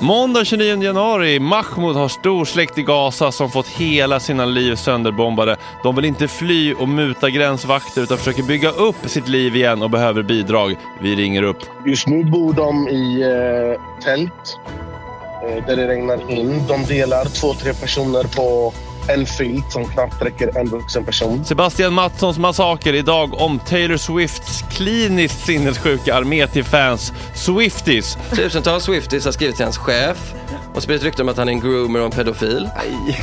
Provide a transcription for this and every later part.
Måndag 29 januari. Mahmoud har stor släkt i Gaza som fått hela sina liv sönderbombade. De vill inte fly och muta gränsvakter utan försöker bygga upp sitt liv igen och behöver bidrag. Vi ringer upp. Just nu bor de i eh, tält eh, där det regnar in. De delar två, tre personer på en filt som knappt räcker en vuxen person. Sebastian Mattssons massaker idag om Taylor Swifts kliniskt sinnessjuka armé till fans. Swifties. Tusentals Swifties har skrivit till hans chef och spritt rykte om att han är en groomer och en pedofil. Nej,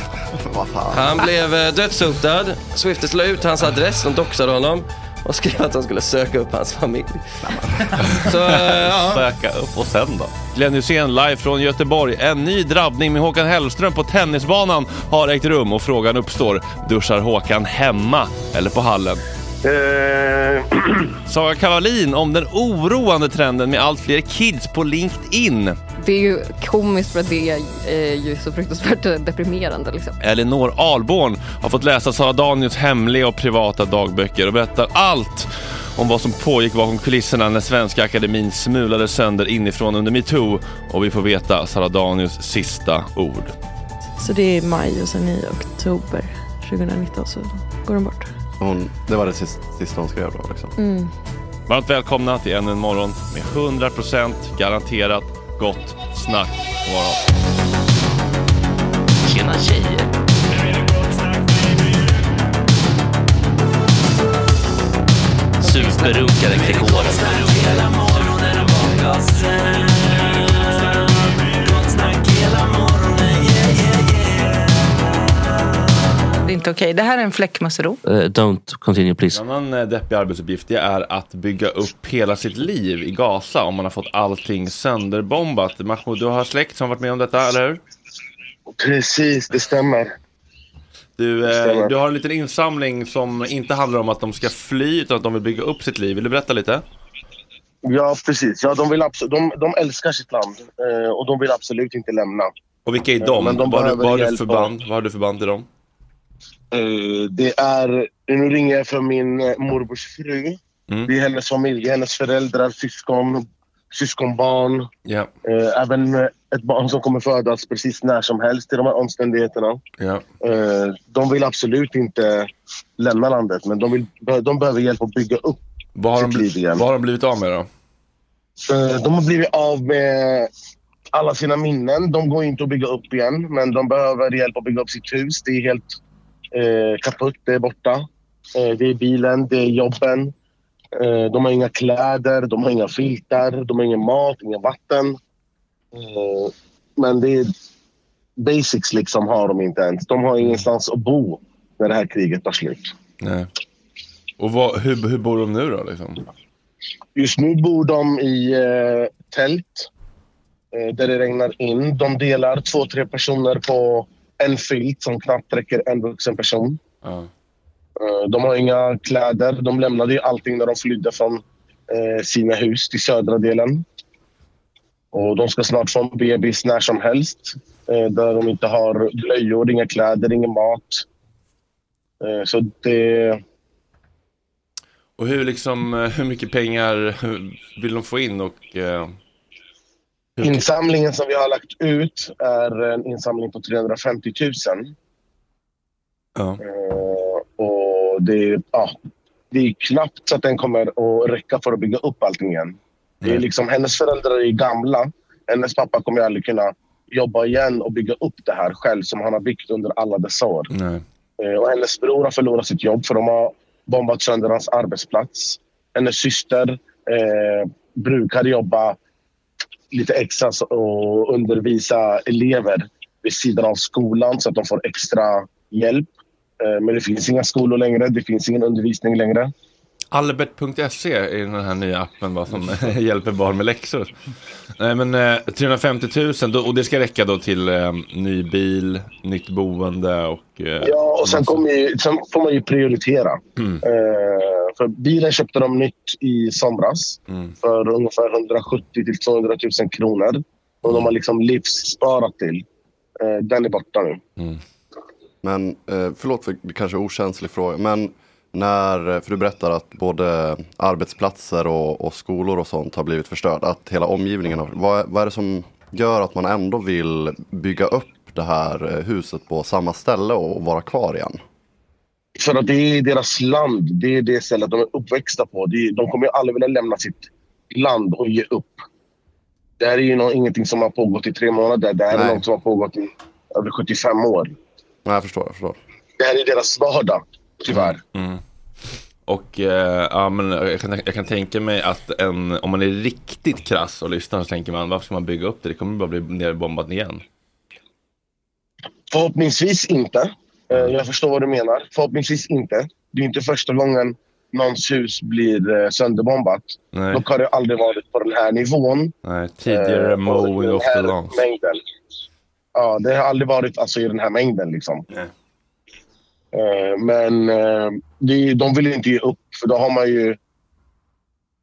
vad fan. Han blev eh, dödshotad. Swifties la ut hans adress, de doxade honom och skrev att de skulle söka upp hans familj. Så, ja. Söka upp och sen då? Glenn Hysén live från Göteborg. En ny drabbning med Håkan Hellström på tennisbanan har ägt rum och frågan uppstår. Duschar Håkan hemma eller på hallen? Eh, Saga Kavalin om den oroande trenden med allt fler kids på LinkedIn. Det är ju komiskt för att det är ju så fruktansvärt deprimerande. Liksom. Elinor Alborn har fått läsa Sara Danius hemliga och privata dagböcker och berättar allt om vad som pågick bakom kulisserna när Svenska Akademin smulade sönder inifrån under metoo och vi får veta Sara Danius sista ord. Så det är maj och sen i oktober 2019 så går de bort. Hon, det var det sista, sista hon skrev då liksom. Mm. Varmt välkomna till ännu en morgon med 100% garanterat gott snack. Morgon. Tjena tjejer. Superrunkare Gregor. Inte okej. Det här är en fläckmussero. Uh, don't continue please. En annan eh, deppig arbetsuppgift det är att bygga upp hela sitt liv i Gaza om man har fått allting sönderbombat. Mahmoud, du har släkt som varit med om detta, eller hur? precis, det stämmer. Du, eh, du har en liten insamling som inte handlar om att de ska fly utan att de vill bygga upp sitt liv. Vill du berätta lite? Ja, precis. Ja, de, vill abso- de, de älskar sitt land eh, och de vill absolut inte lämna. Och vilka är de? men de vad, har du, vad, har du hjälp för och- band? vad har du för band till dem? Eh, det är... Nu ringer jag från min eh, morbrors fru. Mm. Det är hennes familj, hennes föräldrar, syskon, syskonbarn. Ja, Eh, även eh, ett barn som kommer födas precis när som helst i de här omständigheterna. ja. Eh, de vill absolut inte lämna landet, men de, vill, de behöver hjälp att bygga upp Vad, har de, sitt liv igen. vad har de blivit av med då? De har blivit av med alla sina minnen. De går inte att bygga upp igen, men de behöver hjälp att bygga upp sitt hus. Det är helt eh, kaputt, det är borta. Eh, det är bilen, det är jobben. Eh, de har inga kläder, de har inga filtar, de har ingen mat, ingen vatten. Eh, men det är basics liksom har de inte ens. De har ingenstans att bo när det här kriget tar slut. Nej. Och vad, hur, hur bor de nu då? Liksom? Just nu bor de i eh, tält eh, där det regnar in. De delar två, tre personer på en filt som knappt räcker en vuxen person. Eh, de har inga kläder. De lämnade allting när de flydde från eh, sina hus till södra delen. Och de ska snart få en bebis när som helst. Eh, där de inte har blöjor, inga kläder, ingen mat. Så det... Och hur, liksom, hur mycket pengar vill de få in? Och, hur- Insamlingen som vi har lagt ut är en insamling på 350 000. ja. Eh, och det, är- ja, det är knappt så att den kommer att räcka för att bygga upp allting igen. Det är liksom, hennes föräldrar är gamla. Hennes pappa kommer aldrig kunna jobba igen och bygga upp det här själv som han har byggt under alla dessa år. Nej. Eh, och hennes bror har förlorat sitt jobb för de har bombat sönder hans arbetsplats. Hennes syster eh, brukade jobba lite extra och undervisa elever vid sidan av skolan så att de får extra hjälp. Eh, men det finns inga skolor längre, det finns ingen undervisning längre. Albert.se är den här nya appen va, som hjälper barn med läxor. Nej men eh, 350 000 då, och det ska räcka då till eh, ny bil, nytt boende och... Eh, Ja, och sen, kommer ju, sen får man ju prioritera. Mm. Eh, för bilen köpte de nytt i somras Mm. för ungefär 170 till 200 000 kronor. Och de har liksom livssparat till. Eh, den är borta nu. Mm. Men eh, förlåt för kanske okänslig fråga. Men när, för du berättar att både arbetsplatser och, och skolor och sånt har blivit förstörda. Att hela omgivningen har, vad, vad är det som gör att man ändå vill bygga upp det här eh, huset på samma ställe och vara kvar igen? För att det är deras land. Det är det stället de är uppväxta på. De kommer ju aldrig vilja lämna sitt land och ge upp. Det här är ju ingenting som har pågått i tre månader. Det här Nej. är något som har pågått i över 75 år. Nej, jag förstår. Jag förstår. Det här är deras vardag, tyvärr. Mm. Och eh, ja, men jag, kan, jag kan tänka mig att en, om man är riktigt krass och lyssnar så tänker man varför ska man bygga upp det? Det kommer bara bli nerbombat igen. Förhoppningsvis inte. Eh, Jag förstår vad du menar. Förhoppningsvis inte. Det är inte första gången någons hus blir eh, sönderbombat. Nej. Dock har det aldrig varit på den här nivån. Nej, tidigare Eh, och mowing of the lawns. Mängden. Ja, det har aldrig varit alltså, i den här mängden. Liksom. Nej. Eh, men eh, det, de vill inte ge upp, för då har man ju,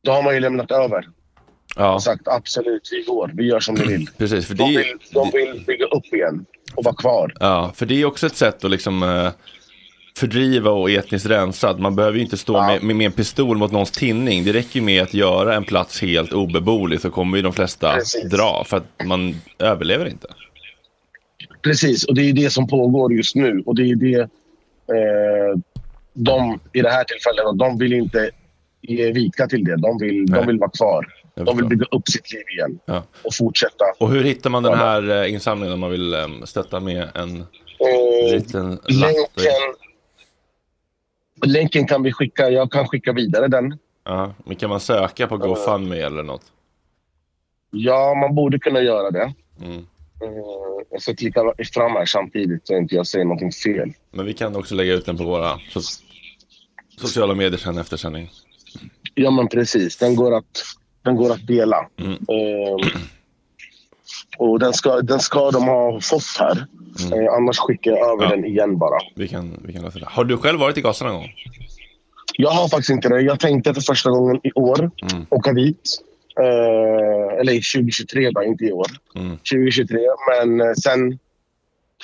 då har man ju lämnat över. Ja, sagt absolut, vi går. Vi gör som ni vill. precis. För det, De är- vill, de vill bygga upp igen och vara kvar. ja, för det är också ett sätt att liksom eh, fördriva och etniskt rensa. Att Man behöver ju inte stå med, med, med en pistol mot någons tinning. Det räcker ju med att göra en plats helt obeboelig så kommer ju de flesta Precis. dra. För att man överlever inte. Precis, och det är det som pågår just nu. Och det är det eh, de i det här tillfället, de vill inte ge vika till det. De vill, Nej. de vill vara kvar. De vill bygga upp sitt liv igen Ja. och fortsätta. Och hur hittar man den här eh, insamlingen om man vill eh, stötta med en Eh, liten länken, länken kan vi skicka. Jag kan skicka vidare den. Ja, men kan man söka på GoFundMe eller något? Ja, man borde kunna göra det. Mm. Eh, jag ska klicka fram här samtidigt så inte jag säger någonting fel. Men vi kan också lägga ut den på våra so- sociala medier sen efter sändning. Ja, men precis. Den går att, den går att dela. Mm. Eh, och den ska, den ska de ha fått här. Eh, annars skickar jag över Ja. den igen bara. Vi kan, vi kan lösa det. Har du själv varit i Gaza någon gång? Jag har faktiskt inte det. Jag tänkte för första gången i år Mm. åka dit. Eh, eller 2023 då, inte i år. Mm. 2023. Men eh, sen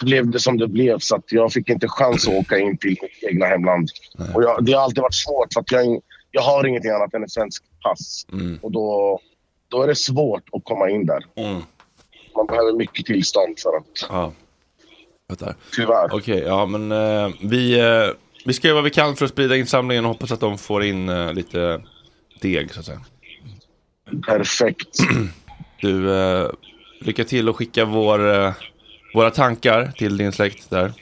blev det som det blev så att jag fick inte chans att åka in till mitt egna hemland. Och jag, det har alltid varit svårt för jag, jag har ingenting annat än ett svenskt pass. Mm. Och då, då är det svårt att komma in där. Mm. Man behöver mycket tillstånd för att, Ja. Fattar. tyvärr. Okej, ja men eh, vi, eh, vi ska göra vad vi kan för att sprida insamlingen och hoppas att de får in eh, lite deg så att säga. Perfekt. Du, eh, lycka till och skicka vår, eh, våra tankar till din släkt där.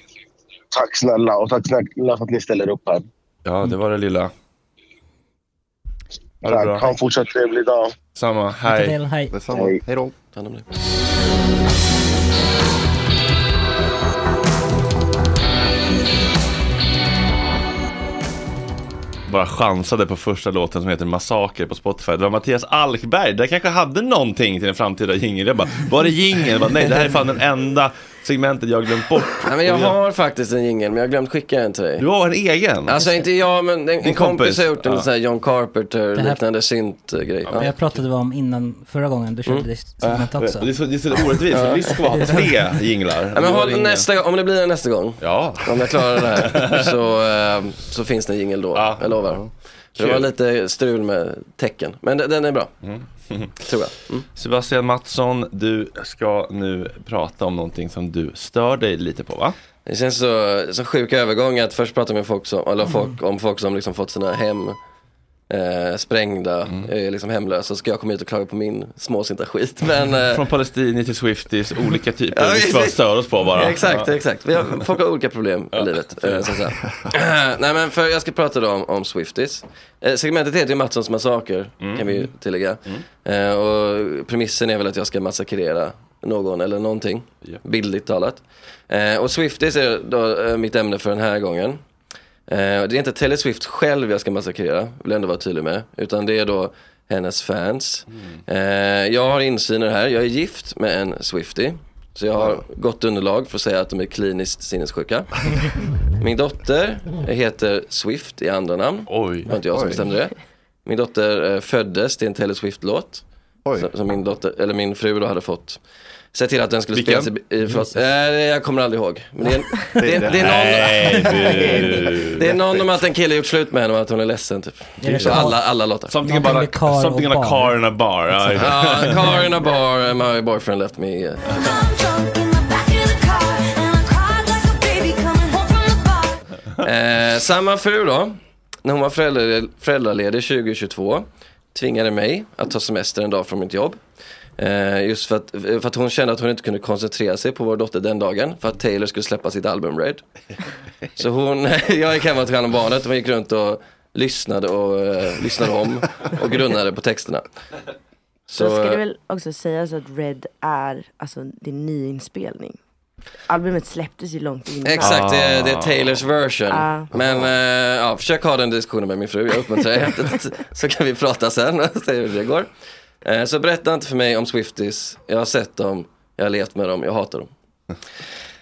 Tack snälla och tack snälla för att ni ställer upp här. Ja, det var det lilla. Ha det Tack. bra. Ha en fortsatt trevlig dag. Samma, Lycka hej. till, hej. Detsamma. Hej. Hej då. Ta hand om dig. Bara chansade på första låten som heter Massaker på Spotify. Det var Mattias Alkberg. Det kanske hade någonting till en framtida jingel. Jag bara, var det jingeln? Nej, det här är fan den enda segmentet jag har glömt bort. Nej, men jag har faktiskt en jingel, men jag har glömt skicka en till dig. Du har en egen? Alltså inte jag, men en, en kompis, kompis. har gjort en Ja. sån här John Carpenter här- liknande synt-grej. Ja. Jag pratade om innan förra gången, du körde det segmentet också. Det är så, det är så orättvist, vi ska ha tre jinglar. Ja, men håll, nästa, om det blir en nästa gång, Ja. om jag klarar det här, så, eh, så finns det en jingel då. Ja. Jag lovar. Det Kul. var lite strul med tecken, men den, är bra. Tror jag. Mm. Sebastian Mattsson, du ska nu prata om någonting som du stör dig lite på va? Det känns så, så sjuk övergång att först prata med folk som, eller folk, om folk som liksom fått sina hem eh, sprängda, är liksom hemlösa. Så ska jag komma hit och klaga på min småsinta skit. Men, eh, Från palestinier till Swifties, olika typer. Ja, vi visst. störa oss på bara. Exakt, exakt. Vi har, folk har olika problem i livet. Eh. Eh, Nej men för jag ska prata då om, om Swifties. Eh, segmentet heter ju Mattssons massaker, kan vi ju tillägga. Eh, och premissen är väl att jag ska massakrera någon eller någonting, Ja. bildligt talat. Eh, och Swifties är då eh, mitt ämne för den här gången. Eh, det är inte Taylor Swift själv jag ska massakrera, vill jag ändå vara tydlig med. Utan det är då hennes fans. Eh, jag har insyn i det här, jag är gift med en Swiftie. Så jag har gott underlag för att säga att de är kliniskt sinnessjuka. Min dotter heter Swift i andra namn. Oj. Det var inte jag som bestämde det. Min dotter eh, föddes till en Taylor Swift-låt. som, som min, dotter, eller min fru då hade fått. Se till att den skulle Vilken? spelas i, i förlåt, eh, jag kommer aldrig ihåg. Men det, är, det, är, det, är någon, det är någon om att en kille gjort slut med henne och att hon är ledsen typ. Är det Så alla, alla låtar. Something about car something on a bar. car in a bar. Ja, Ja, car in a bar, my boyfriend left me. eh. Samma fru då, när hon var föräldraledig 2022, tvingade mig att ta semester en dag från mitt jobb. Eh, just för att, för att hon kände att hon inte kunde koncentrera sig på vår dotter den dagen, för att Taylor skulle släppa sitt album Red. Så hon, jag gick hem och tog hand om barnet och hon gick runt och lyssnade och eh, lyssnade om och grunnade på texterna. Så ska det eh, väl också sägas att Red är, alltså det är nyinspelning. Albumet släpptes ju långt innan. Exakt, det, är- det är Taylors version. Ah. Men eh, ja, försök ha den diskussionen med min fru, jag uppmuntrar dig. så kan vi prata sen och se hur det går. Eh, så berätta inte för mig om Swifties, jag har sett dem, jag har levt med dem, jag hatar dem.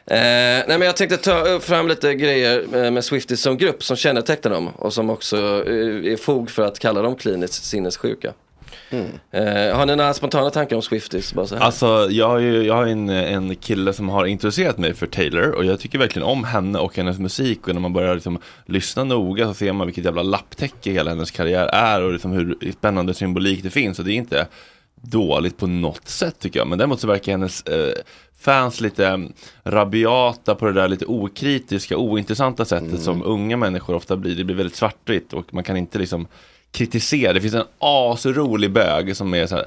Eh, nej men jag tänkte ta fram lite grejer eh, med Swifties som grupp som kännetecknar dem och som också eh, är fog för att kalla dem kliniskt sinnessjuka. Eh, har ni några spontana tankar om Swifties? Bara så här? Alltså jag har ju jag har en, en kille som har introducerat mig för Taylor och jag tycker verkligen om henne och hennes musik och när man börjar liksom lyssna noga så ser man vilket jävla lapptäcke hela hennes karriär är och liksom hur spännande symbolik det finns och det är inte dåligt på något sätt tycker jag men däremot så verkar hennes eh, fans lite mm, rabiata på det där lite okritiska, ointressanta sättet som unga människor ofta blir. Det blir väldigt svartvitt och man kan inte liksom kritisera. Det finns en asrolig bög som är så här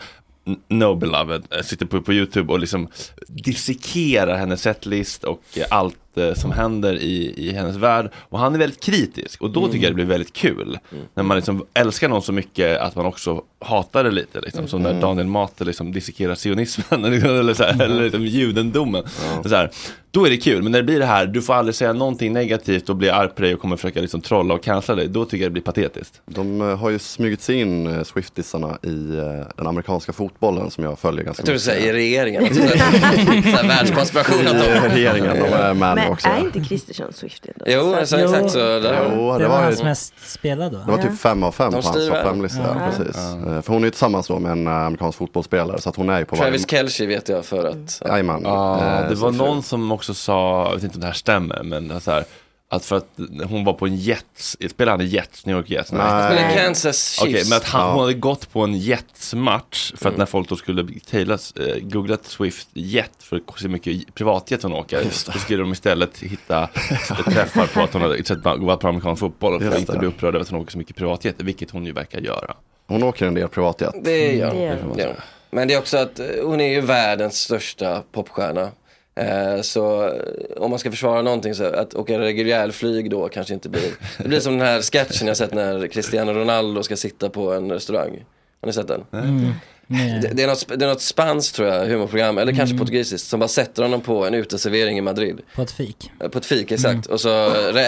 No Beloved, eh, sitter på, på YouTube och liksom dissekerar hennes setlist och eh, allt eh, som händer i, i hennes värld. Och han är väldigt kritisk och då tycker jag det blir väldigt kul. När man liksom älskar någon så mycket att man också hatar det lite. Liksom. Som när Daniel Mater liksom dissekerar sionismen eller, så här, eller liksom judendomen. Så här, då är det kul, men när det blir det här, du får aldrig säga någonting negativt och bli arg på dig och kommer försöka liksom trolla och cancella dig. Då tycker jag det blir patetiskt. De eh, har ju smugit sig in eh, Swiftisarna i eh, den amerikanska fotbollen som jag följer ganska Jag tror du säger i regeringen. Så här världskonspiration. Att I regeringen, de är med också. är inte Kristersson Swiftie då? Jo, Så- så, exakt så. Där. Jo, Det det var var, hans ju, mest spelade va? det var typ fem av fem på hans topp fem-lista. Ja. Precis. Eh, För hon är ju tillsammans då med en eh, amerikansk fotbollsspelare så att hon är ju på varje... Travis Kelce vet jag för att... Jajamän. Ja, Eh, det var någon som också sa, jag vet inte om det här stämmer, men så här, att för att hon var på en Jets, spelade han i Jets, New York Jets? Nej. Men Kansas Okej, Chiefs. men att han, Ja. hon hade gått på en Jets-match för att när folk då skulle tailas, eh, googlat Swift Jet för att se hur mycket privatjet hon åker, då skulle de istället hitta träffar på att hon hade sett på, gått på amerikansk fotboll för att inte bli upprörd över att hon åker så mycket privatjet, vilket hon ju verkar göra. Hon åker en del privatjet. Det gör hon. hon. Men det är också att eh, hon är ju världens största popstjärna. Eh, så eh, om man ska försvara någonting så att åka reguljärflyg då kanske inte blir. Det blir som den här sketchen jag sett när Cristiano Ronaldo ska sitta på en restaurang. Har ni sett den? Mm. Det, det, är något, det är något spanskt tror jag, humorprogram, eller kanske portugisiskt, som bara sätter honom på en uteservering i Madrid. På ett fik. Eh, På ett fik, exakt. Och så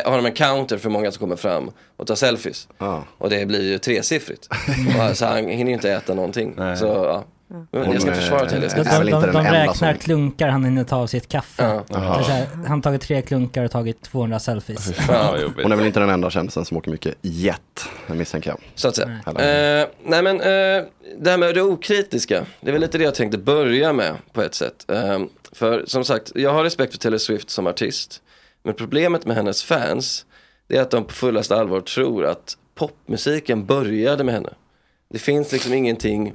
har de en counter för många som kommer fram och tar selfies. Ja. Och det blir ju tresiffrigt. och, så han hinner ju inte äta någonting. Nej. Så ja. Men jag ska försvara eh, Taylor De, de, de, räknar som- klunkar han hinner ta av sitt kaffe. Ja. Här, han har tagit tre klunkar och tagit 200 selfies. Ja, jobbigt. Hon är väl inte den enda kändisen som åker mycket jet, misstänker jag. Så att säga. Eller? Eh, nej men eh, det här med det okritiska, det är väl lite det jag tänkte börja med på ett sätt. Eh, för som sagt, jag har respekt för Taylor Swift som artist. Men problemet med hennes fans, det är att de på fullaste allvar tror att popmusiken började med henne. Det finns liksom ingenting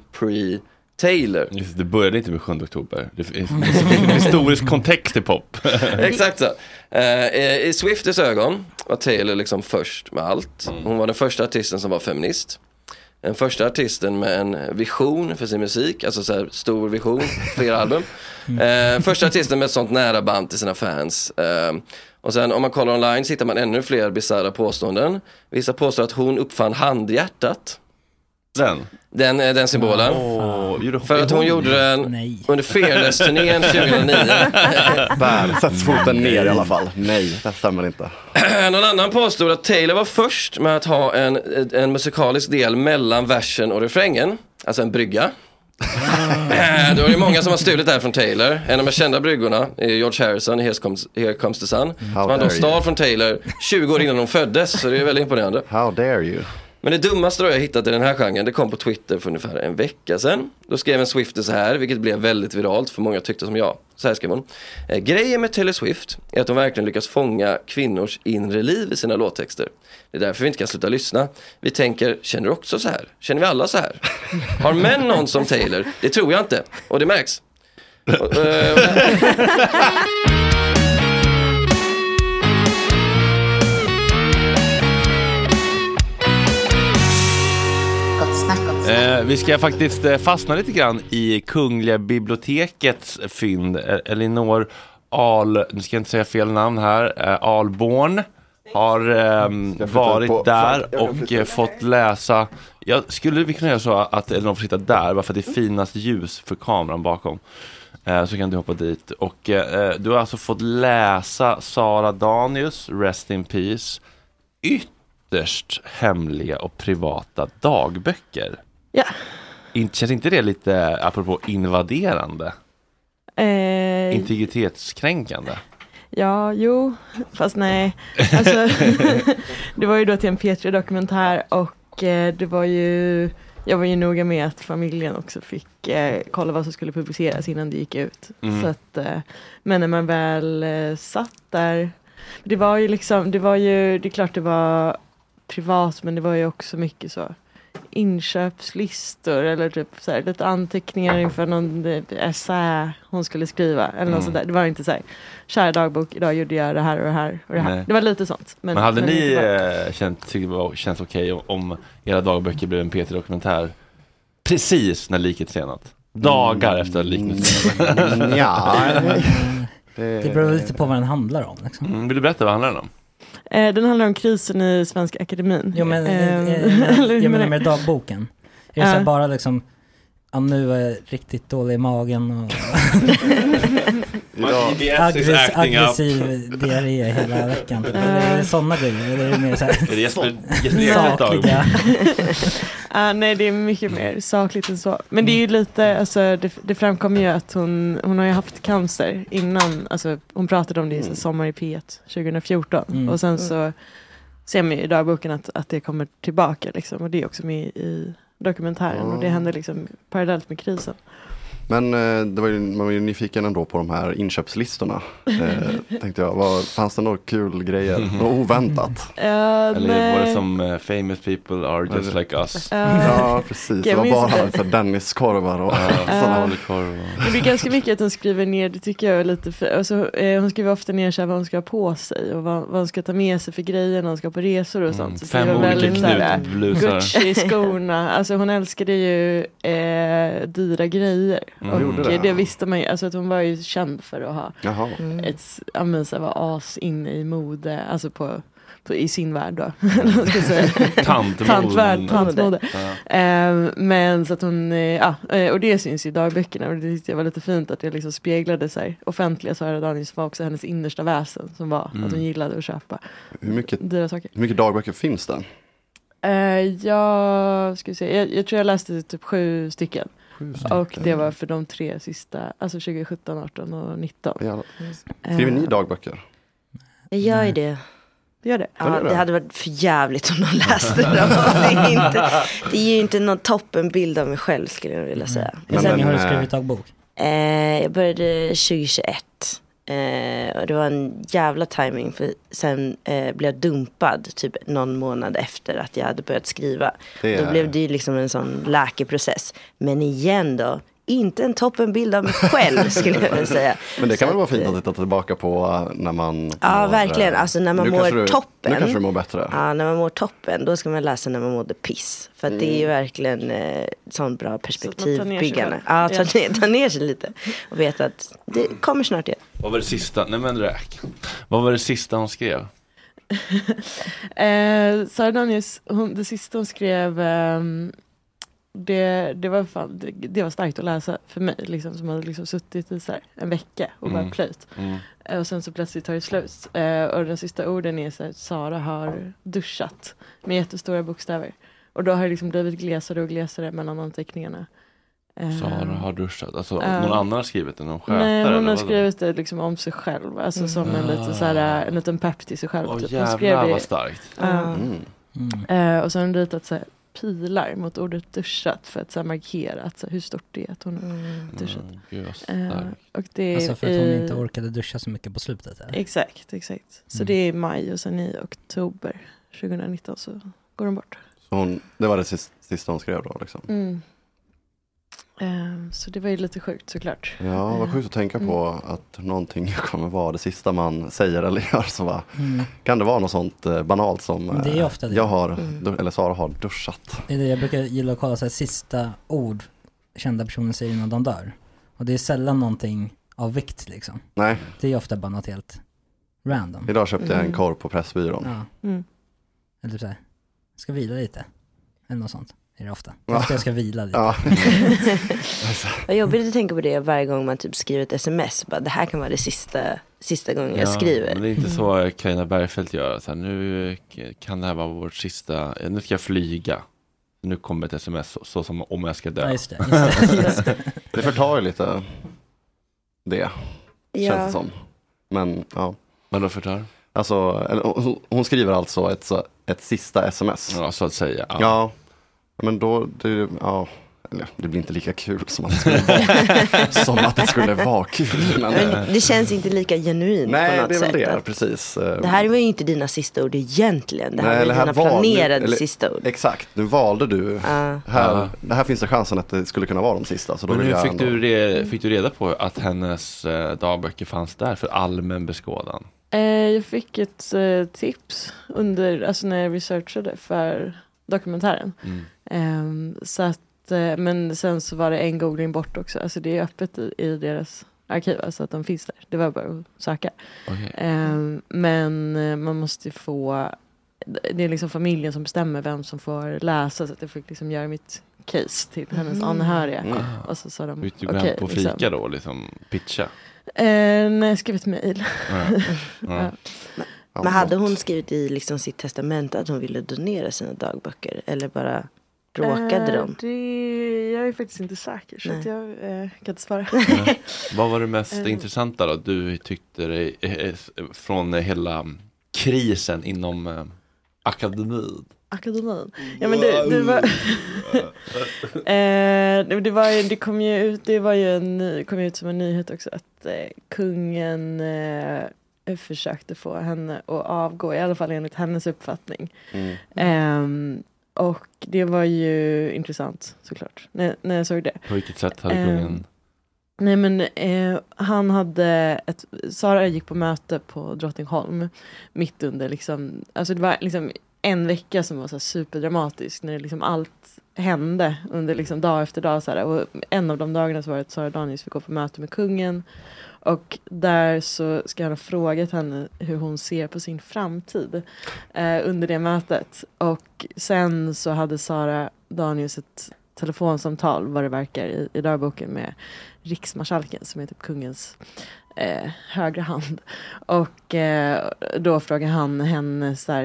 Just, det började inte med 7 oktober. Det en historisk kontext i pop. Exakt så. Eh, I Swifties ögon var Taylor liksom först med allt. Hon var den första artisten som var feminist. Den första artisten med en vision för sin musik, alltså så här stor vision, flera album. Eh, första artisten med ett sånt nära band till sina fans. Eh, och sen om man kollar online så hittar man ännu fler bisarra påståenden. Vissa påstår att hon uppfann handhjärtat, Den. den, eh, den symbolen. Gjorde För att hon gjorde den Nej. under Fearless-turnén 2009. Där sätts foten ner i alla fall. Nej, det stämmer inte. Någon annan påstod att Taylor var först med att ha en, en musikalisk del mellan versen och refrängen. Alltså en brygga. Eh, Då är det många som har stulit det här från Taylor. En av de kända bryggorna är George Harrison i Here Comes, Here Comes the Sun. Som han då stal från Taylor 20 år innan hon föddes. Så det är väldigt imponerande. How dare you? Men det dummaste då jag hittat i den här genren, det kom på Twitter för ungefär en vecka sedan. Då skrev en Swifter så här, vilket blev väldigt viralt för många tyckte som jag. Så här skrev hon. Eh, grejen med Taylor Swift är att hon verkligen lyckas fånga kvinnors inre liv i sina låttexter. Det är därför vi inte kan sluta lyssna. Vi tänker, känner du också så här? Känner vi alla så här? Har män någon som Taylor? Det tror jag inte. Och det märks. Eh, vi ska faktiskt eh, fastna lite grann i Kungliga bibliotekets fynd. Eh, Elinor Al, nu ska jag inte säga fel namn här, eh, Alborn har flytta varit på- där och eh, fått läsa. Jag skulle vi kunna göra så att Elinor får sitta där, bara för att det är finast ljus för kameran bakom. Eh, så kan du hoppa dit. Och eh, du har alltså fått läsa Sara Danius, Rest in Peace, ytterst hemliga och privata dagböcker. Ja. Inte- Känns inte det lite, apropå invaderande, Eh, integritetskränkande? Ja, jo, fast nej. Alltså, det var ju då till en P3-dokumentär och eh, det var ju, jag var ju noga med att familjen också fick eh, kolla vad som skulle publiceras innan det gick ut. Mm. Så att, eh, men när man väl eh, satt där, det var ju liksom, det var ju, det är klart det var privat men det var ju också mycket så inköpslistor eller typ så här, lite anteckningar inför någon eh, essä hon skulle skriva. Eller något Mm. sånt där. Det var inte så här, kära dagbok, idag gjorde jag det här och det här och det här. Nej. Det var lite sånt. Men, hade men ni bara- eh, känt, tyckt det var, känns okej om, om era dagböcker blev en P3-dokumentär precis när liket senat? Dagar efter att liket senat? ja. Det beror lite på vad den handlar om. Liksom. Mm, vill du berätta vad handlar den om? Eh, den handlar om krisen i Svenska Akademin. Jo men, Ehm, eh, eh, eller hur jag menar med dagboken. Är det så här bara liksom, ja, nu är jag riktigt dålig i magen och aggress, aggressiv diarré hela veckan. Eller är det sådana grejer? Eller är det mer så här, Är det Jesper- Jesper Ekfeldt dagbok? Ah, nej, det är mycket mer sakligt än så. Men det är ju lite, alltså, det, det framkommer ju att hon, hon har ju haft cancer innan, alltså, hon pratade om det i mm. Sommar i P1 2014. Mm. Och sen så ser man ju i dagboken att, att det kommer tillbaka liksom. Och det är också med i dokumentären. Och det Ah. händer liksom parallellt med krisen. Men eh, det var ju, man var ju nyfiken ändå på de här inköpslistorna. Eh, tänkte jag, vad, fanns det några kul grejer? Något oväntat? Ja, Eller var det nej. som eh, famous people are just Eller- like us? Ja, precis. Det Jag var bara för Denniskorvar och sådana. Det blir ganska mycket att hon skriver ner, det tycker jag är lite för, alltså, eh, hon skriver ofta ner så här vad hon ska ha på sig och vad, vad hon ska ta med sig för grejer när hon ska på resor och sånt. Så fem var olika knutblusar. Gucci-skorna, alltså hon älskade ju eh, dyra grejer. Mm. Och det? det? visste man ju, alltså att hon var ju känd för att ha Jaha. ett, ja men så vara as inne i mode, alltså på på, i sin värld då. Säga? Tantmode. Tantvärld, tantmode. Ja. Eh, men så att hon, eh, ja, eh, och det syns i dagböckerna och det tyckte jag var lite fint att det liksom speglade sig. Offentliga Sara Danius var också hennes innersta väsen som var Mm. att hon gillade att köpa Hur mycket, dyra saker. hur mycket dagböcker finns det? Eh, jag, ska vi se, jag, jag tror jag läste typ sju stycken. Och det var för de tre sista, alltså 2017, 18 och 19. Ja. Skriver ni Eh, dagböcker? Jag gör ju det. Det gör det? Ja, det hade varit för jävligt om de läste dem. Det är, inte, det ger ju inte någon toppenbild av mig själv skulle jag vilja säga. Hur Sen- länge har du skrivit dagbok? Eh, jag började 2021. Eh, och det var en jävla timing för sen eh, blev jag dumpad typ någon månad efter att jag hade börjat skriva. Det är- Då blev det ju liksom en sån läkeprocess. Men igen då, inte en toppenbild av mig själv skulle jag vilja säga. Men det kan Så väl vara fint eh, att titta tillbaka på äh, när man Ja, mår, verkligen. äh, Alltså när man mår du, toppen. Nu kanske du mår bättre. Ja, när man mår toppen, då ska man läsa när man mådde piss. För att det är ju verkligen eh, sån bra ner sig perspektivbyggande. själv. Ja, ta, ner, ta ner sig lite. Och veta att det kommer snart igen. Vad var det sista, nej men räk. Vad var det sista hon skrev? Eh, Sara Danius, hon, det sista hon skrev, ehm, det, det, var fan, det, det var starkt att läsa för mig, liksom, som hade liksom suttit i så här, en vecka och bara Mm. plöjt. Mm. Eh, och sen så plötsligt tar det slut. Eh, och de sista orden är så här, Sara har duschat med jättestora bokstäver. Och då har det liksom blivit glesare och glesare mellan anteckningarna. Eh, Sara har duschat, alltså Ja. någon annan har skrivit det, någon skötare? Nej, eller hon har skrivit det liksom om sig själv. Alltså som en, lite så här, en liten pepp till sig själv. Åh typ. Hon jävlar skrev det- vad starkt. Mm. Mm. Eh, och så har hon ritat så här, pilar mot ordet duschat för att så här, markera att, så här, hur stort det är att hon har duschat. Mm, starkt. och det är Alltså för att hon i- inte orkade duscha så mycket på slutet. Eller? Exakt, exakt. Så Mm. det är i maj och sen i oktober 2019 så går hon bort. Så hon, det var det sista, sista hon skrev då liksom. Mm. Eh, så det var ju lite sjukt såklart. Ja, vad sjukt att tänka på Mm. att någonting kommer vara det sista man säger eller gör. Så bara, Mm. Kan det vara något sånt eh, banalt som Det är eh, ofta det. jag har, Mm. eller Sara har duschat? Det är det jag brukar gilla att kolla så här, sista ord kända personer säger innan de dör. Och det är sällan någonting av vikt liksom. Nej, Det är ofta bara något helt random. idag köpte jag en Mm. korv på Pressbyrån. Ja. Mm. Eller typ såhär, ska vila lite. Eller något sånt. Är det ofta. Ja. Ofta jag ska vila lite. Ja. Vad jobbigt att tänka på det varje gång man typ skriver ett sms. Bara, det här kan vara det sista, sista gången jag skriver. Men det är inte så Carina Bergfeldt gör. Så här, nu kan det här vara vårt sista, nu ska jag flyga. Nu kommer ett sms så, så som om jag ska dö. Ja, just det. Just det, just det. Det förtar ju lite det, känns det Ja. som. Men ja, Vadå förtar? alltså, eller, hon, hon skriver alltså ett, ett sista sms. Ja, så att säga. Ja. Ja, men då, det, ja, eller, det blir inte lika kul som att det skulle vara, som att det skulle vara kul. Men, Men det känns inte lika genuint på nej, något det är väl sätt. det, precis. Det här var ju inte dina sista ord egentligen. Det här Nej, var eller ju här dina var- planerade eller- sista ord. Exakt, nu valde du. Ja. Här, det här finns det chansen att det skulle kunna vara de sista. Så då Men hur fick ändå- du, re, fick du reda på att hennes eh, dagböcker fanns där för allmän beskådan? Eh, jag fick ett eh, tips under, alltså när jag researchade för dokumentären. Mm. Ehm, så att, eh, men sen så var det en googling bort också. Alltså det är öppet i, i deras arkiv, alltså att de finns där. Det var bara att söka. Okej. Ehm, men eh, man måste ju få, det är liksom familjen som bestämmer vem som får läsa så att jag fick liksom göra mitt case till hennes Mm. anhöriga. Mm. Och så sa de Fick du gå okej. hem på liksom. fika då liksom pitcha? Eh, nej, jag skrev ett mejl. Ja. Ja. Ja, Men hade hon skrivit i liksom sitt testamente att hon ville donera sina dagböcker? Eller bara råkade Eh, de? Det, jag är faktiskt inte säker så jag eh, kan inte svara. Vad var det mest Eh. intressanta då du tyckte dig, eh, eh, från eh, hela krisen inom eh, akademin? Akademin. Ja men det, det var eh, det, det, var ju, det kom ju ut, det var ju en, kom ut som en nyhet också att eh, kungen eh, försökte få henne att avgå, i alla fall enligt hennes uppfattning. Mm. Ehm, och det var ju intressant såklart, när, när jag såg det. På vilket sätt hade Eh, kungen? Nej men eh, han hade ett, Sara gick på möte på Drottningholm mitt under liksom, alltså det var liksom en vecka som var så superdramatisk när liksom allt hände under liksom dag efter dag så här. och en av de dagarna så var det att Sara Danius fick gå på möte med kungen och där så ska han ha frågat henne hur hon ser på sin framtid eh, under det mötet och sen så hade Sara Danius ett telefonsamtal vad det verkar i, i dagboken med riksmarskalken som är typ kungens eh, högra hand. Och eh, då frågar han henne så här,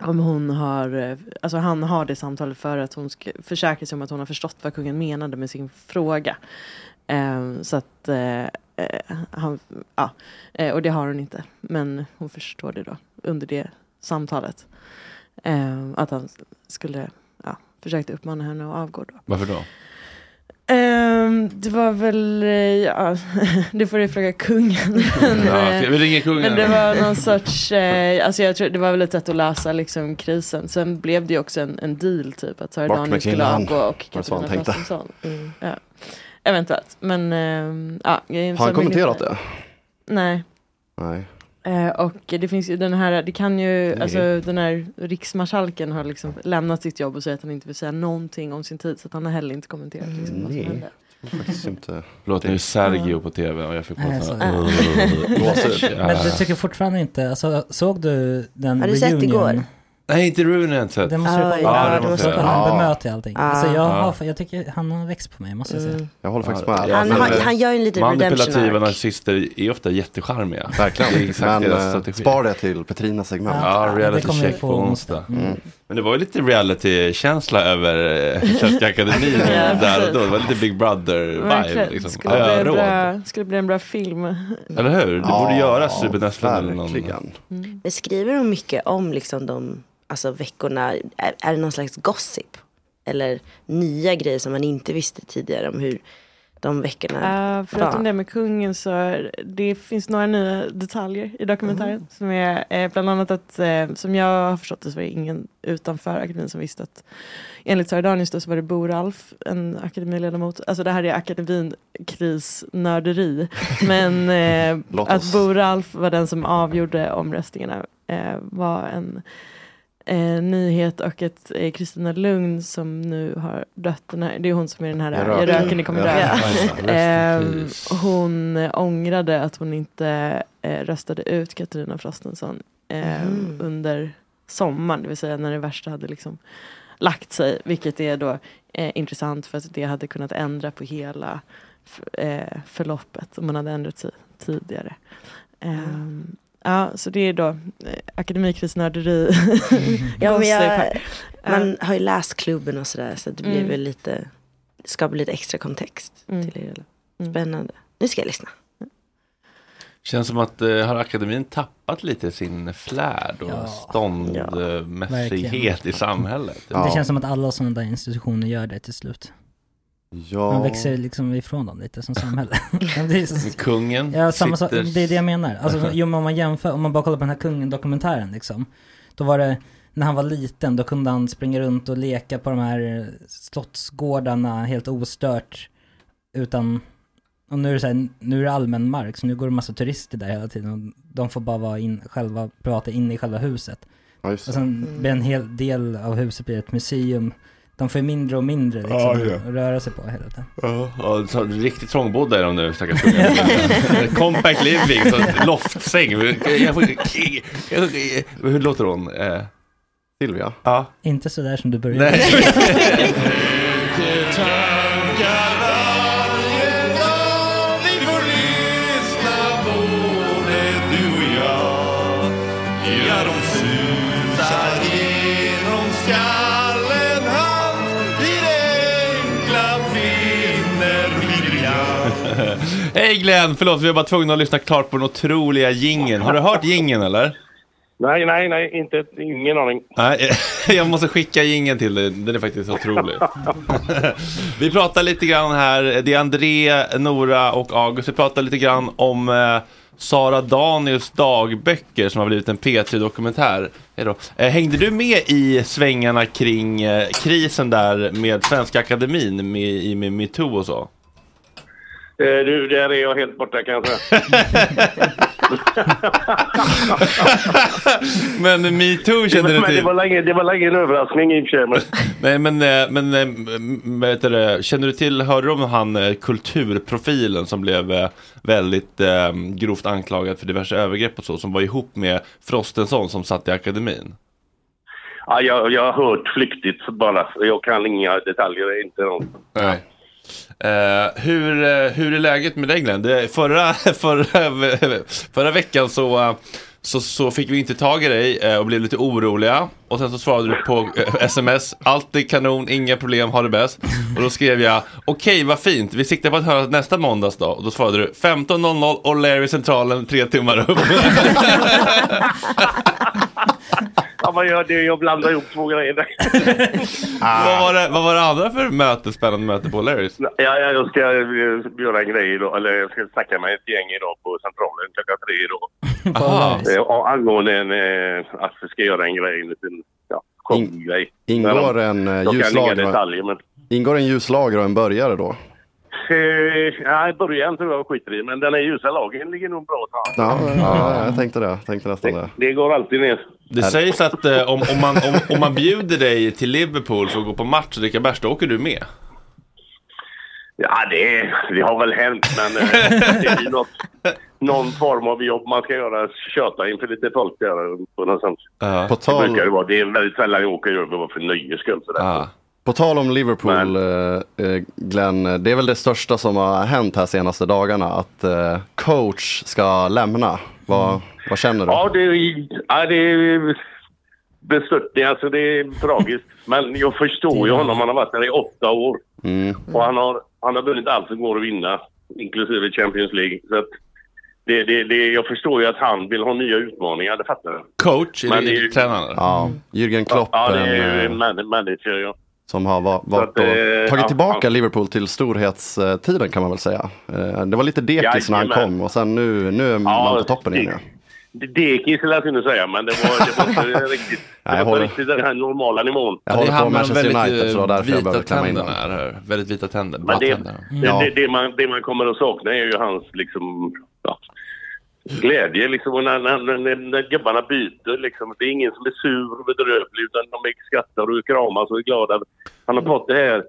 Om hon har, eh, alltså han har det samtalet för att hon ska försäkra sig om att hon har förstått vad kungen menade med sin fråga. Eh, så att, eh, eh han, ja, eh, och det har hon inte. Men hon förstår det då under det samtalet. Eh, att han skulle, ja, försökte uppmana henne att avgå då. Varför då? Ehm, det var väl, eh, ja, det får du fråga kungen. men, Ja, eh, vi ringa kungen? Men det var någon sorts, eh, alltså jag tror det var väl ett sätt att lösa liksom krisen. Sen blev det ju också en, en deal typ att Sara med skulle avgå och Katarina? Frostenson. Mm. Ja. Eventuellt, men eh, ja. jag- Har han kommenterat det? Nej. Nej. Eh, och det finns ju den här, det kan ju, alltså den här riksmarskalken har liksom lämnat sitt jobb och säger att han inte vill säga någonting om sin tid så att han har heller inte kommenterat liksom, vad som Nej. hände. Faktiskt inte. Förlåt, nu är Sergio på tv och jag fick på en så- här... Men du tycker fortfarande inte, alltså, såg du den Har du sett reunion? igår? Nej, inte Runen har jag inte sett. Det måste du kolla. Ja, det måste jag. Han Ja. bemöter ju allting. Ja. Alltså jag, Ja. har, jag tycker han har växt på mig, måste jag säga. Mm. Jag håller faktiskt med. Han har- han gör ju en liten Manipulativa redemption arc. narcissister är ofta jättecharmiga. Verkligen. Det är exakt Men deras eh, strategi. spar det till Petrinas segment. Ja, reality check på på onsdag. onsdag. Mm. Men det var ju lite reality-känsla över eh, Svenska Akademin där och då. Det var lite Big Brother-vibe. Verkligen. Liksom. Skulle, bli en Öråd. bra, skulle bli en bra film. Eller hur? Det borde göras Ruben eller någon. verkligen. Men skriver hon mycket om liksom de alltså, veckorna? Är, är det någon slags gossip? Eller nya grejer som man inte visste tidigare om hur de veckorna Uh, förutom var? det med kungen så är, det finns några nya detaljer i dokumentären. Som är eh, bland annat att, eh, som jag har förstått det så var det ingen utanför akademin som visste att enligt Sara Danius då så var det Bo Ralf, en akademiledamot. Alltså det här är akademin krisnörderi. Men eh, att oss. Bo Ralf var den som avgjorde omröstningarna eh, var en eh, nyhet och att eh, Kristina Lugn som nu har dött, här, det är hon som är den här Jag Jag röker. ni kommer dö. Ja. Ehm, hon eh, ångrade att hon inte eh, röstade ut Katarina Frostenson eh, Mm. under sommaren, det vill säga när det värsta hade liksom lagt sig, vilket är då eh, intressant för att det hade kunnat ändra på hela eh, förloppet om man hade ändrat sig tidigare. Ehm, Ja, så det är då eh, akademikrisnörderi. Ja, men jag, man har ju läst klubben och sådär så det blir Mm. väl lite, skapar lite extra kontext Mm. till det hela. Mm. Spännande. Nu ska jag lyssna. Känns som att eh, har akademin tappat lite sin flärd och Ja. ståndmässighet i samhället? Ja. Det känns som att alla sådana där institutioner gör det till slut. Ja. Man växer liksom ifrån dem lite som samhälle. Ja, det är så- Kungen Ja, samma sak, sitter... det är det jag menar. Alltså, jo, men om man jämför, om man bara kollar på den här kungen-dokumentären liksom. Då var det, när han var liten, då kunde han springa runt och leka på de här slottsgårdarna helt ostört. Utan, och nu är det så här, nu är det allmän mark, så nu går det massa turister där hela tiden. Och de får bara vara in, själva, prata inne i själva huset. Ja, Och det. sen blir en hel del av huset blir ett museum. De får mindre och mindre liksom, Ja, ja. att röra sig på hela tiden. Ja, ja, så riktigt trångbodda är de nu, stackars. Compact living, så loftsäng. Hur låter hon? Eh, Silvia. Ja. Inte sådär som du började. Hej Glenn, förlåt vi var bara tvungna att lyssna klart på den otroliga gingen. Har du hört gingen eller? Nej, nej, nej, inte, ingen aning. Nej, jag måste skicka gingen till dig, den är faktiskt otrolig. vi pratar lite grann här, det är André, Nora och August, vi pratar lite grann om eh, Sara Danius dagböcker som har blivit en P3-dokumentär. Hej då. Eh, Hängde du med i svängarna kring eh, krisen där med Svenska Akademin med, i- med metoo och så? Eh, Du, där är jag helt borta kan jag säga. Men metoo kände du men det till? var länge, det var länge en överraskning i och för sig. Nej men, eh, men eh, heter det, känner du till, hörde du om han kulturprofilen som blev väldigt eh, grovt anklagad för diverse övergrepp och så, som var ihop med Frostenson som satt i akademin? Ja, jag, jag har hört flyktigt bara. Jag kan inga detaljer. Inte något. Nej. Uh, hur, uh, hur är läget med dig Glenn? Det, förra, förra, förra veckan så, uh, så, så fick vi inte tag i dig eh, och blev lite oroliga. Och sen så svarade du på sms, allt är kanon, inga problem, ha det bäst. Och då skrev jag, okej vad fint, vi siktar på att höras nästa måndags då. Och då svarade du, 15.00 och Larry centralen, tre timmar upp. Ja, man gör det. Jag blandar ihop två grejer. vad, var det, vad var det andra för möte, spännande möte på Larrys? Ja, ja, jag ska eh, göra en grej idag. Eller jag ska snacka med ett gäng idag på Centralen klockan tre idag. Aha. Eh, och angående en, eh, att vi ska göra en grej, en liten ja, showgrej. Ingår en kan inga ljuslager, detaljer, men... ingår en ljuslager och en börjare då? Eh, ja, i början tror jag skiter i, men den här ljusa lagen ligger nog bra till Ja, ja, jag tänkte det. Tänkte nästan det. Det går alltid ner. Det sägs att eh, om, om, man, om, om man bjuder dig till Liverpool för att gå på match och dricka bärs, då åker du med. Ja, det, det har väl hänt, men eh, det är ju något, någon form av jobb man ska göra. Köta inför lite folk där. På något sånt. På tal- Det brukar det vara. Det är väldigt sällan jag åker över för nöjes skull. sådär. På tal om Liverpool, eh, eh, Glenn, det är väl det största som har hänt här senaste dagarna, att eh, coach ska lämna. Vad, vad känner du? Ja, det är, ja, det är bestörtning. Alltså det är tragiskt. Men jag förstår ju honom. Han har varit där i åtta år. Mm. Och han har, han har vunnit allt som går att vinna. Inklusive Champions League. Så att det, det, det, jag förstår ju att han vill ha nya utmaningar. Det fattar jag. Coach, är Men det, det är ju-? Ja, Jürgen Klopp Ja, det en, är ju eh, man- manager, ja. Som har va- varit att, eh, och tagit ja, tillbaka ja. Liverpool till storhetstiden kan man väl säga. Eh, Det var lite dekis när han kom och sen nu, nu är man på toppen igen. Dekis skulle jag kunna säga, men det var, det var inte riktigt, det håller- inte den här normala nivån. Jag håller på med Manchester United så det var därför jag vita behövde klämma in den. är här. Väldigt vita tänder. Men det, tänder. det, det, det, man, det man kommer att sakna är ju hans liksom, ja, glädje. Liksom, och när, när, när, när gubbarna byter. Liksom, det är ingen som är sur och bedrövlig utan de skrattar och kramas och är glada. Han har fått det här.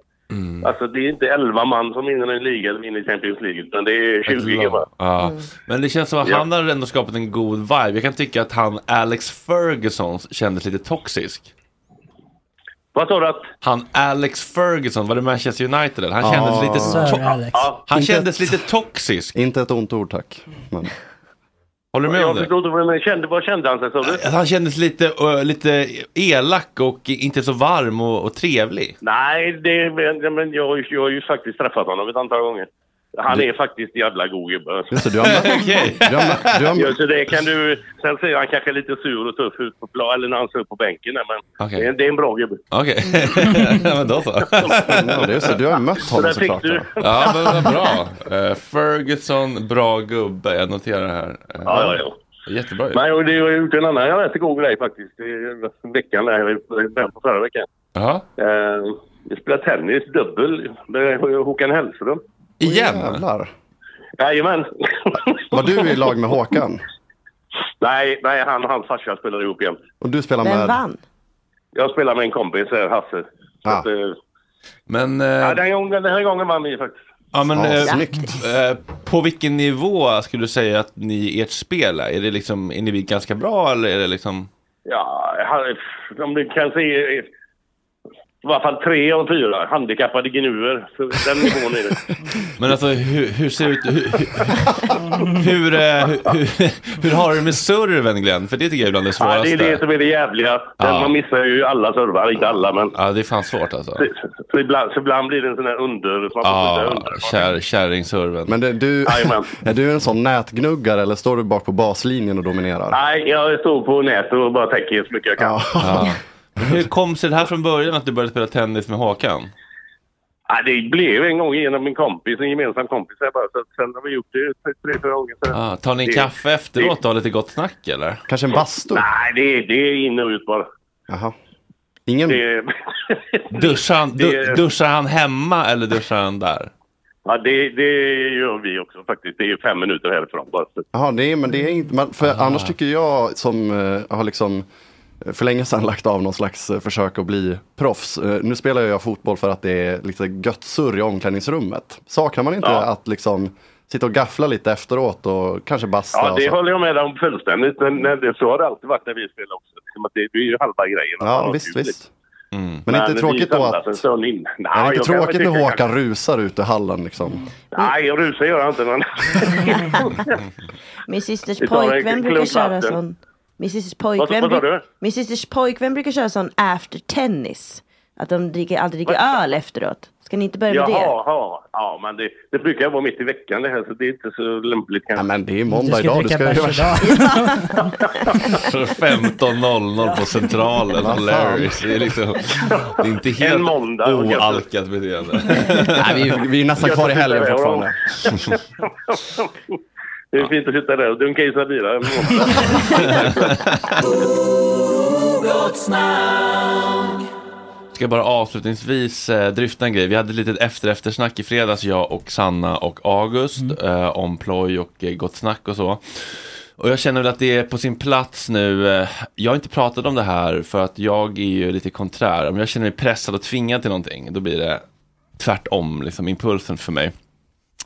Alltså det är inte 11 man som vinner en liga eller vinner Champions League utan det är 20 gubbar. Ja. Men det känns som att Ja. han har ändå skapat en god vibe. Jag kan tycka att han, Alex Ferguson, kändes lite toxisk. Vad sa du att? Han Alex Ferguson, var det Manchester United? Han kändes lite... Sir to- Alex. Han kändes ett- lite toxisk. Inte ett ont ord tack. Men... Håller du med om Jag det? förstår inte vad men kände, vad kände han sig du? Han kändes lite, ö, lite elak och inte så varm och, och trevlig. Nej, det, men jag, jag har ju faktiskt träffat honom ett antal gånger. Han är faktiskt jävla god gubbe. Det, du har mött- Okej. du har mött- du har- Ja, så det kan du... Sen ser han kanske lite sur och tuff ut på plan, eller när han står på bänken. Men Okej. det, är, det är en bra gubbe. Okej, ja, men då så. Ja, det är så, du har mött Så honom fick såklart. du. ja. Men vad bra. Eh, Ferguson, bra gubbe. Jag noterar det här. Eh, Ja, ja, ja. Jättebra ju. Nej, och det har gjort en annan rätt god grej faktiskt. Veckan där, början på förra veckan. Jaha. Eh, jag spelade tennis dubbel med Håkan Hellström. Igen? Jävlar. Jajamän. Var du i lag med Håkan? nej, nej, han och hans farsa spelade ihop igen. Och du spelar Vem med... vann? Jag spelar med en kompis, här, Hasse. Ah. att, eh, Men, eh, ja, den, gången, den här gången vann vi faktiskt. ja, men Ja, eh, eh, på vilken nivå skulle du säga att ni, ert spel är? Är, det liksom, är ni ganska bra eller är det liksom... Ja, om du kan se... I alla fall tre av fyra handikappade gnuer. Så den nivån är det. Men alltså hur, hur ser det ut? Hur, hur, hur, eh, hur, hur, hur har du det med serven Glenn? För det tycker jag är bland det Ja, svåraste. det är det som är det jävliga. Ja. Man missar ju alla servar, inte alla men... Ja, det är fan svårt alltså. Så, så, ibland, så ibland blir det en sån här under... Så Ja, under. kär, kärringserven. Men det, du, är du en sån nätgnuggare eller står du bak på baslinjen och dominerar? Nej, jag står på nätet och bara täcker så mycket jag kan. Ja. Hur kom sig det här från början att du började spela tennis med Håkan? Ja, det blev en gång genom min kompis, en gemensam kompis. här Bara, så att sen har vi gjort det tre, fyra gånger. Så Ah, tar ni en det- kaffe efteråt och har lite gott snack eller? Kanske en bastu? Nej, det, är- det är in och ut bara. Jaha. Ingen... Det, Duschar han, du, duschar han hemma eller duschar han där? ja, det, det gör vi också faktiskt. Det är fem minuter härifrån bara. Jaha, nej men det är inte, man, för annars tycker jag som eh, har liksom för länge sedan lagt av någon slags eh, försök att bli proffs. Eh, nu spelar jag fotboll för att det är lite gött surr i omklädningsrummet. Saknar man inte Ja. att liksom sitta och gaffla lite efteråt och kanske basta? Ja, och det så? håller jag med om fullständigt. Men men det, så har det alltid varit när vi spelar också. Det, det är ju halva grejen. Ja, visst, visst. Mm. Men inte vi tråkigt då att... en stund in. Nej, är det inte tråkigt när Håkan rusar ut i hallen liksom? Nej, jag rusar gör jag inte. Men... Min systers pojkvän brukar köra vatten. sån. Min systers Vad- pojkvän, vad bru- du? min systers pojkvän brukar köra sån after tennis. Att de dricker, aldrig dricker öl efteråt. Ska ni inte börja med Jaha, det? jaha. Ja, men det, det brukar vara mitt i veckan det här så det är inte så lämpligt kanske. Ja, men det är Du ska dricka bärs idag. 15.00 på Centralen, Vad hilarious. Det är liksom, det är inte helt En måndag. oalkat beteende. Nej, vi, vi är nästan kvar i helgen fortfarande. Det är fint att sitta där och dunka i sig bira. Ska jag bara avslutningsvis eh, dryfta en grej. Vi hade ett litet efter eftersnack i fredags, jag och Sanna och August, eh, om ploj och eh, gott snack och så. Och jag känner väl att det är på sin plats nu. Eh, jag har inte pratat om det här för att jag är ju lite konträr. Om jag känner mig pressad och tvingad till någonting, då blir det tvärtom, liksom impulsen för mig.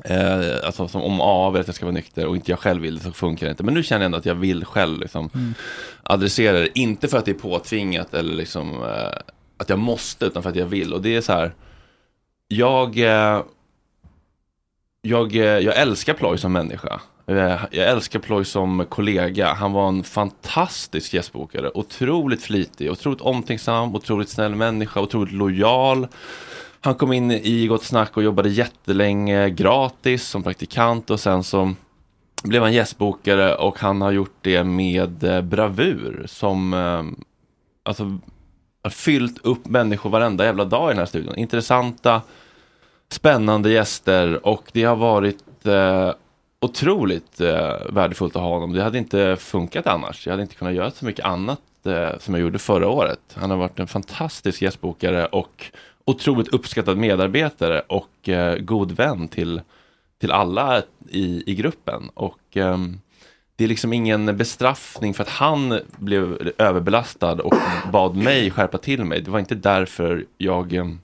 Eh, alltså som om A vill att jag ska vara nykter och inte jag själv vill det så funkar det inte. Men nu känner jag ändå att jag vill själv liksom Mm. adressera det. Inte för att det är påtvingat eller liksom eh, att jag måste utan för att jag vill. Och det är så här. Jag, eh, jag, eh, jag älskar Ploy som människa. Eh, Jag älskar Ploy som kollega. Han var en fantastisk gästbokare. Otroligt flitig, otroligt omtänksam, otroligt snäll människa, otroligt lojal. Han kom in i Gott Snack och jobbade jättelänge gratis som praktikant och sen så blev han gästbokare och han har gjort det med eh, bravur som eh, alltså har fyllt upp människor varenda jävla dag i den här studion. Intressanta, spännande gäster och det har varit eh, otroligt eh, värdefullt att ha honom. Det hade inte funkat annars. Jag hade inte kunnat göra så mycket annat eh, som jag gjorde förra året. Han har varit en fantastisk gästbokare och otroligt uppskattad medarbetare och eh, god vän till, till alla i, i gruppen. Och eh, det är liksom ingen bestraffning för att han blev överbelastad och bad mig skärpa till mig. Det var inte därför jag, ehm,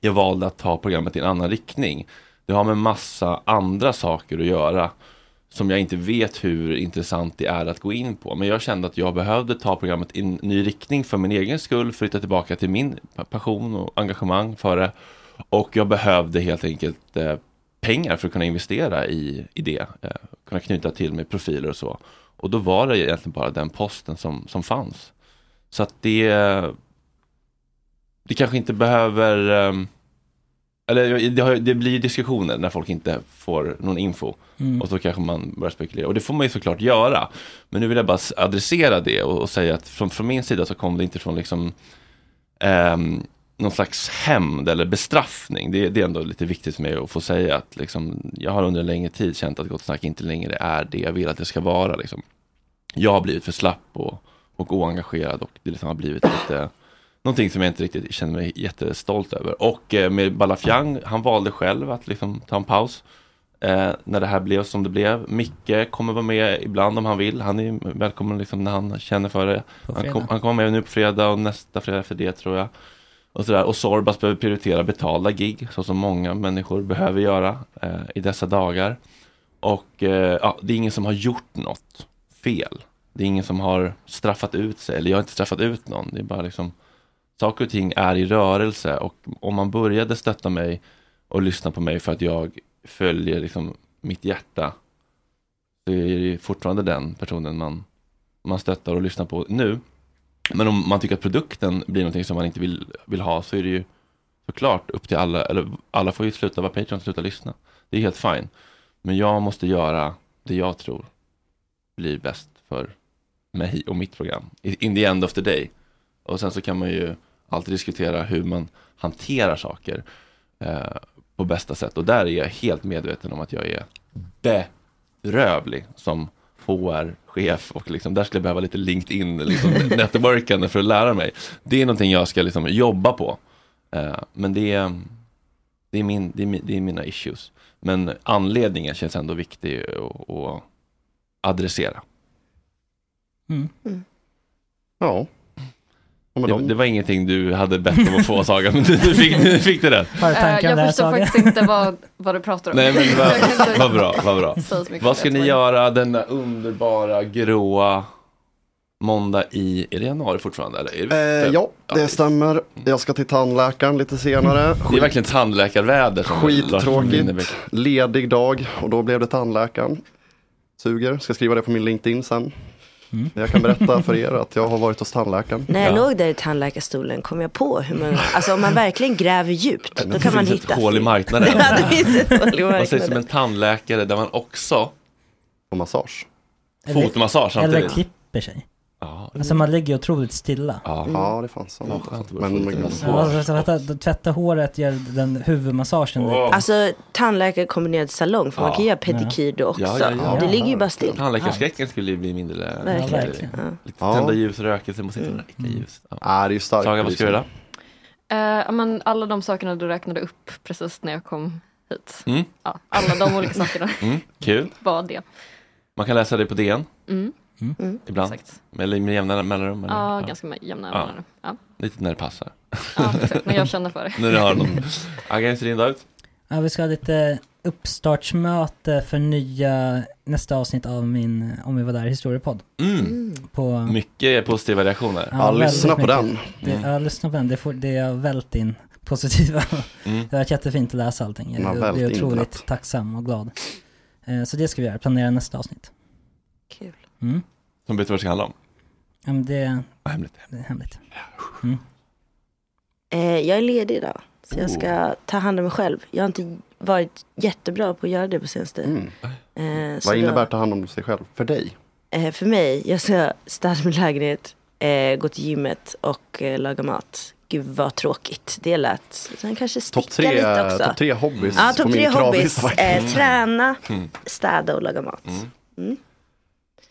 jag valde att ta programmet i en annan riktning. Det har med massa andra saker att göra som jag inte vet hur intressant det är att gå in på. Men jag kände att jag behövde ta programmet i en ny riktning för min egen skull, flytta tillbaka till min passion och engagemang för det. Och jag behövde helt enkelt eh, pengar för att kunna investera i, i det, eh, kunna knyta till mig profiler och så. Och då var det egentligen bara den posten som, som fanns. Så att det, det kanske inte behöver, um, eller det, har, det blir diskussioner när folk inte får någon info. Mm. Och så kanske man börjar spekulera. Och det får man ju såklart göra. Men nu vill jag bara adressera det och, och säga att från, från min sida så kom det inte från liksom ehm, någon slags hämnd eller bestraffning. Det, det är ändå lite viktigt för mig att få säga att liksom, jag har under en längre tid känt att Gott Snack inte längre är det jag vill att det ska vara. Liksom. Jag har blivit för slapp och, och oengagerad och det liksom har blivit lite Någonting som jag inte riktigt känner mig jättestolt över. Och eh, med Balafiang, han valde själv att liksom ta en paus. Eh, när det här blev som det blev. Micke kommer vara med ibland om han vill. Han är välkommen liksom när han känner för det. Han, kom, han kommer med nu på fredag och nästa fredag för det tror jag. Och, sådär. och Sorbas behöver prioritera betalda gig, så som många människor behöver göra eh, i dessa dagar. Och eh, ja, det är ingen som har gjort något fel. Det är ingen som har straffat ut sig, eller jag har inte straffat ut någon. Det är bara liksom saker och ting är i rörelse och om man började stötta mig och lyssna på mig för att jag följer liksom mitt hjärta så är det fortfarande den personen man, man stöttar och lyssnar på nu. Men om man tycker att produkten blir någonting som man inte vill, vill ha så är det ju såklart upp till alla, eller alla får ju sluta vara Patreon och sluta lyssna. Det är helt fine. Men jag måste göra det jag tror blir bäst för mig och mitt program. In the end of the day. Och sen så kan man ju alltid diskutera hur man hanterar saker. eh, på bästa sätt. Och där är jag helt medveten om att jag är berövlig som HR-chef och liksom, där skulle jag behöva lite LinkedIn, liksom, networkande för att lära mig. Det är någonting jag ska liksom jobba på. Eh, men det är, det, är min, det, är, mi- det är mina issues. Men anledningen känns ändå viktig att, att adressera. Mm. Ja. Det, det var ingenting du hade bett om att få Saga, men du, du, fick, du fick det rätt. Eh, jag förstår faktiskt inte vad, vad du pratar om. Nej men vad, vad bra, vad bra. Vad ska ni göra denna underbara gråa måndag i, är det januari fortfarande eller? Är det Eh, ja, det stämmer. Jag ska till tandläkaren lite senare. Det är verkligen tandläkarväder. Skittråkigt. Winnerbäck. Ledig dag och då blev det tandläkaren. Suger, ska skriva det på min LinkedIn sen. Mm. Jag kan berätta för er att jag har varit hos tandläkaren. När jag låg där i tandläkarstolen kom jag på hur man, alltså om man verkligen gräver djupt, då kan man det finns hitta. ett hål i marknaden. Ja, det finns ett hål i Vad sägs om marknaden. en tandläkare där man också får massage? Eller- Fotmassage Eller samtidigt. klipper sig. Ja. Alltså man ligger otroligt stilla. Ja, ja det fanns skönt att Men, men. Ja, alltså, tvätta, tvätta håret, gör den huvudmassagen. Alltså tandläkare kombinerad salong, för man Ja. kan göra pedikyr då också. Ja, ja, ja. Det ligger ju bara still. Tandläkarskräcken skulle ju bli mindre. Verkligen. lite- verkligen. Ja. Lite Ja. tända ljus, rökelse, måste inte röka ljus. Ja. Ja, det är ju starkt. Saga, vad ska du göra? Ja, men alla de sakerna du räknade upp precis när jag kom hit. Mm. Ja, alla de olika sakerna Mm, kul. var det. Man kan läsa det på DN Mm. Ibland. Eller med jämna mellanrum. Eller? Ja, ganska med jämna Ja. mellanrum. Ja. Lite när det passar. Ja, exakt. När jag känner för det. när du har någon. Agga, hur ser din dag ut? Ja, vi ska ha lite uppstartsmöte för nya, nästa avsnitt av min Om vi var där historiepodd. Mm. På, Mycket positiva reaktioner. Ja, väldigt mycket. Mm. Det, ja, lyssna på den. Det, får, det är väldigt in positiva. Mm. Det har varit jättefint att läsa allting. Har Jag, jag är vält otroligt internet. tacksam och glad. Eh, så det ska vi göra, planera nästa avsnitt. Kul. Mm. Som vet vad det ska handla om? Ja, men det, hemligt. det är hemligt. Mm. Eh, jag är ledig idag, så jag Oh. ska ta hand om mig själv. Jag har inte varit jättebra på att göra det på senaste. Mm. Eh, så Vad då- innebär att ta hand om sig själv för dig? Eh, för mig, jag ska städa min lägenhet, eh, gå till gymmet och eh, laga mat. Gud vad tråkigt det lät. Sen kanske sticka Topp tre, lite också. top tre hobbies Ja, på topp min tre faktiskt. Eh, träna, Mm. städa och laga mat. Mm.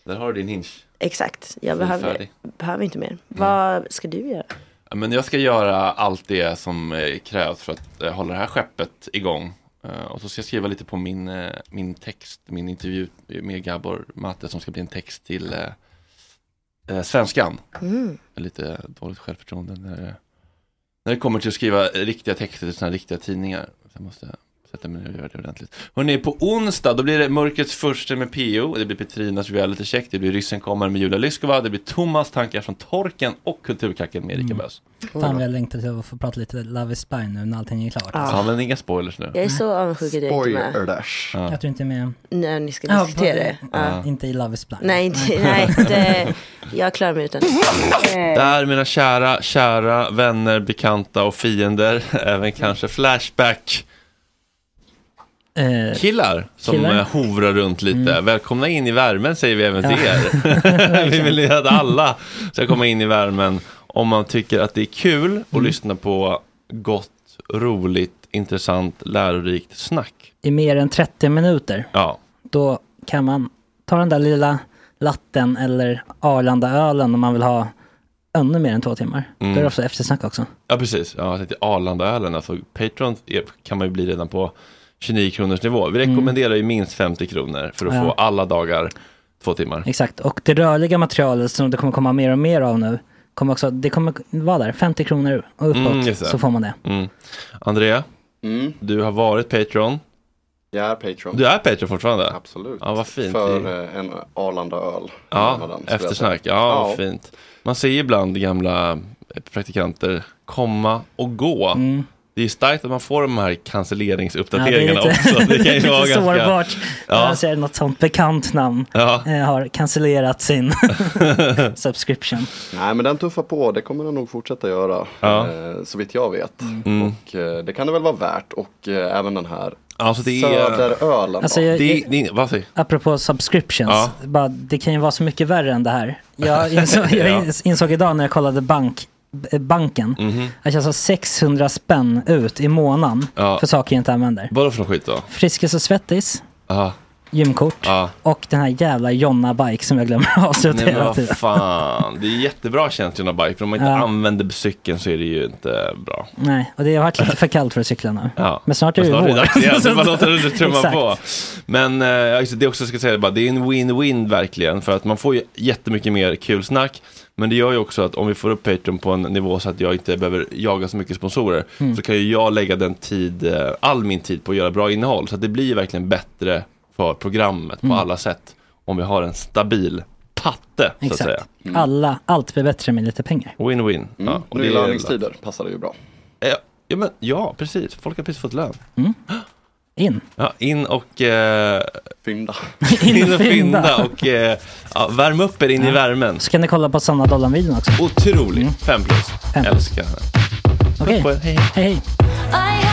Mm. Där har du din hinge. Exakt, jag behöver, behöver inte mer. Vad ska du göra? Ja, Men jag ska göra allt det som eh, krävs för att eh, hålla det här skeppet igång. Eh, och så ska jag skriva lite på min, min text, min intervju med Gabor Mate som ska bli en text till eh, Svenskan. Mm. Lite dåligt självförtroende när, när det kommer till att skriva riktiga texter till sådana riktiga tidningar. Så jag måste sätta mig ner och göra det ordentligt. Hörrni, på onsdag då blir det Mörkrets första med PO. Det blir Petrinas reality check. Det blir Ryssen kommer med Julia Lyskova. Det blir Thomas tankar från Torken och Kulturkacken med Erika Bös. Fan vad jag längtar till att få prata lite Love is blind nu när allting är klart. Ja, men inga spoilers nu. Jag är så avundsjuk att jag inte är med. Ja. Att du inte är med. När ni ska Ja, diskutera på- det. Ja. Inte i Love is blind. Nej, inte, nej inte, jag klarar mig utan. Där mina kära, kära vänner, bekanta och fiender, även kanske Flashback Eh, killar som killar. eh, hovrar runt lite. Mm. Välkomna in i värmen säger vi även till Ja. er. vi vill att alla ska komma in i värmen om man tycker att det är kul att Mm. lyssna på gott, roligt, intressant, lärorikt snack. I mer än 30 minuter. Ja, Då kan man ta den där lilla latten eller Arlanda-ölen om man vill ha ännu mer än två timmar. Mm. Då är det ofta eftersnack också. ja precis. Ja, jag tänkte Arlandaölen, alltså Patreon kan man ju bli redan på 29 kronors nivå. Vi rekommenderar ju minst 50 kronor för att Mm. Ja. få alla dagar två timmar. Exakt, och det rörliga materialet som det kommer komma mer och mer av nu, kommer också, det kommer vara där, 50 kronor och uppåt, Mm, just det. så får man det. Mm. Andrea, Mm. du har varit Patreon. Jag är Patreon. Du är Patreon fortfarande? Absolut. Ja, vad fint. För eh, en Arlanda-öl. Ja, Månaden, skulle jag eftersnack. säga. Ja, vad fint. Man ser ibland gamla praktikanter komma och gå. Det är ju starkt att man får de här cancelleringsuppdateringarna Ja, det är lite- också. Det kan ju lite vara ganska... sårbart. Ja. Jag ser något sånt bekant namn Ja. eh, har cancellerat sin subscription. Nej men den tuffar på, det kommer den nog fortsätta göra. Ja. Eh, så vitt jag vet. Mm. Och eh, det kan det väl vara värt. Och även den här Alltså det är... Söderölen. Alltså, jag- Det är, det är, vad säger Apropå subscriptions, Ja. bara, det kan ju vara så mycket värre än det här. Jag insåg, jag Ja. insåg idag när jag kollade bank banken. Mhm. Att jag sa 600 spänn ut i månaden Ja. för saker jag inte använder. Vadå för något skit då? Friskis och Svettis, Ja. gymkort Ja. och den här jävla Jonna-bike som jag glömmer avsluta Nej men hela vad tiden. fan, det är jättebra tjänst Jonna Bike, för om man inte Ja. använder cykeln så är det ju inte bra. Nej, och det har varit lite för kallt för att cykla nu. Ja. Men snart är det ju vår. är det dags igen, så bara låter det trumma på. Men eh, ja, det, det också ska jag säga, det är en win-win verkligen, för att man får ju jättemycket mer kul snack, men det gör ju också att om vi får upp Patreon på en nivå så att jag inte behöver jaga så mycket sponsorer, Mm. så kan ju jag lägga den tid, eh, all min tid på att göra bra innehåll, så att det blir verkligen bättre för programmet på Mm. alla sätt, om vi har en stabil patte, så att Exakt. säga. Alla, allt blir bättre med lite pengar. Win-win. Mm. Ja, nu i är- passar det ju bra. Ja, ja, men, ja, precis. Folk har precis fått lön. In. Ja, in och... Eh, fynda. in och fynda. och eh, ja, värm upp er in i värmen. Så kan ni kolla på Sanna Dollan-videon också. Otroligt. Fem plus. Fem plus. Älskar henne. Okej, er. Hej, hej hej.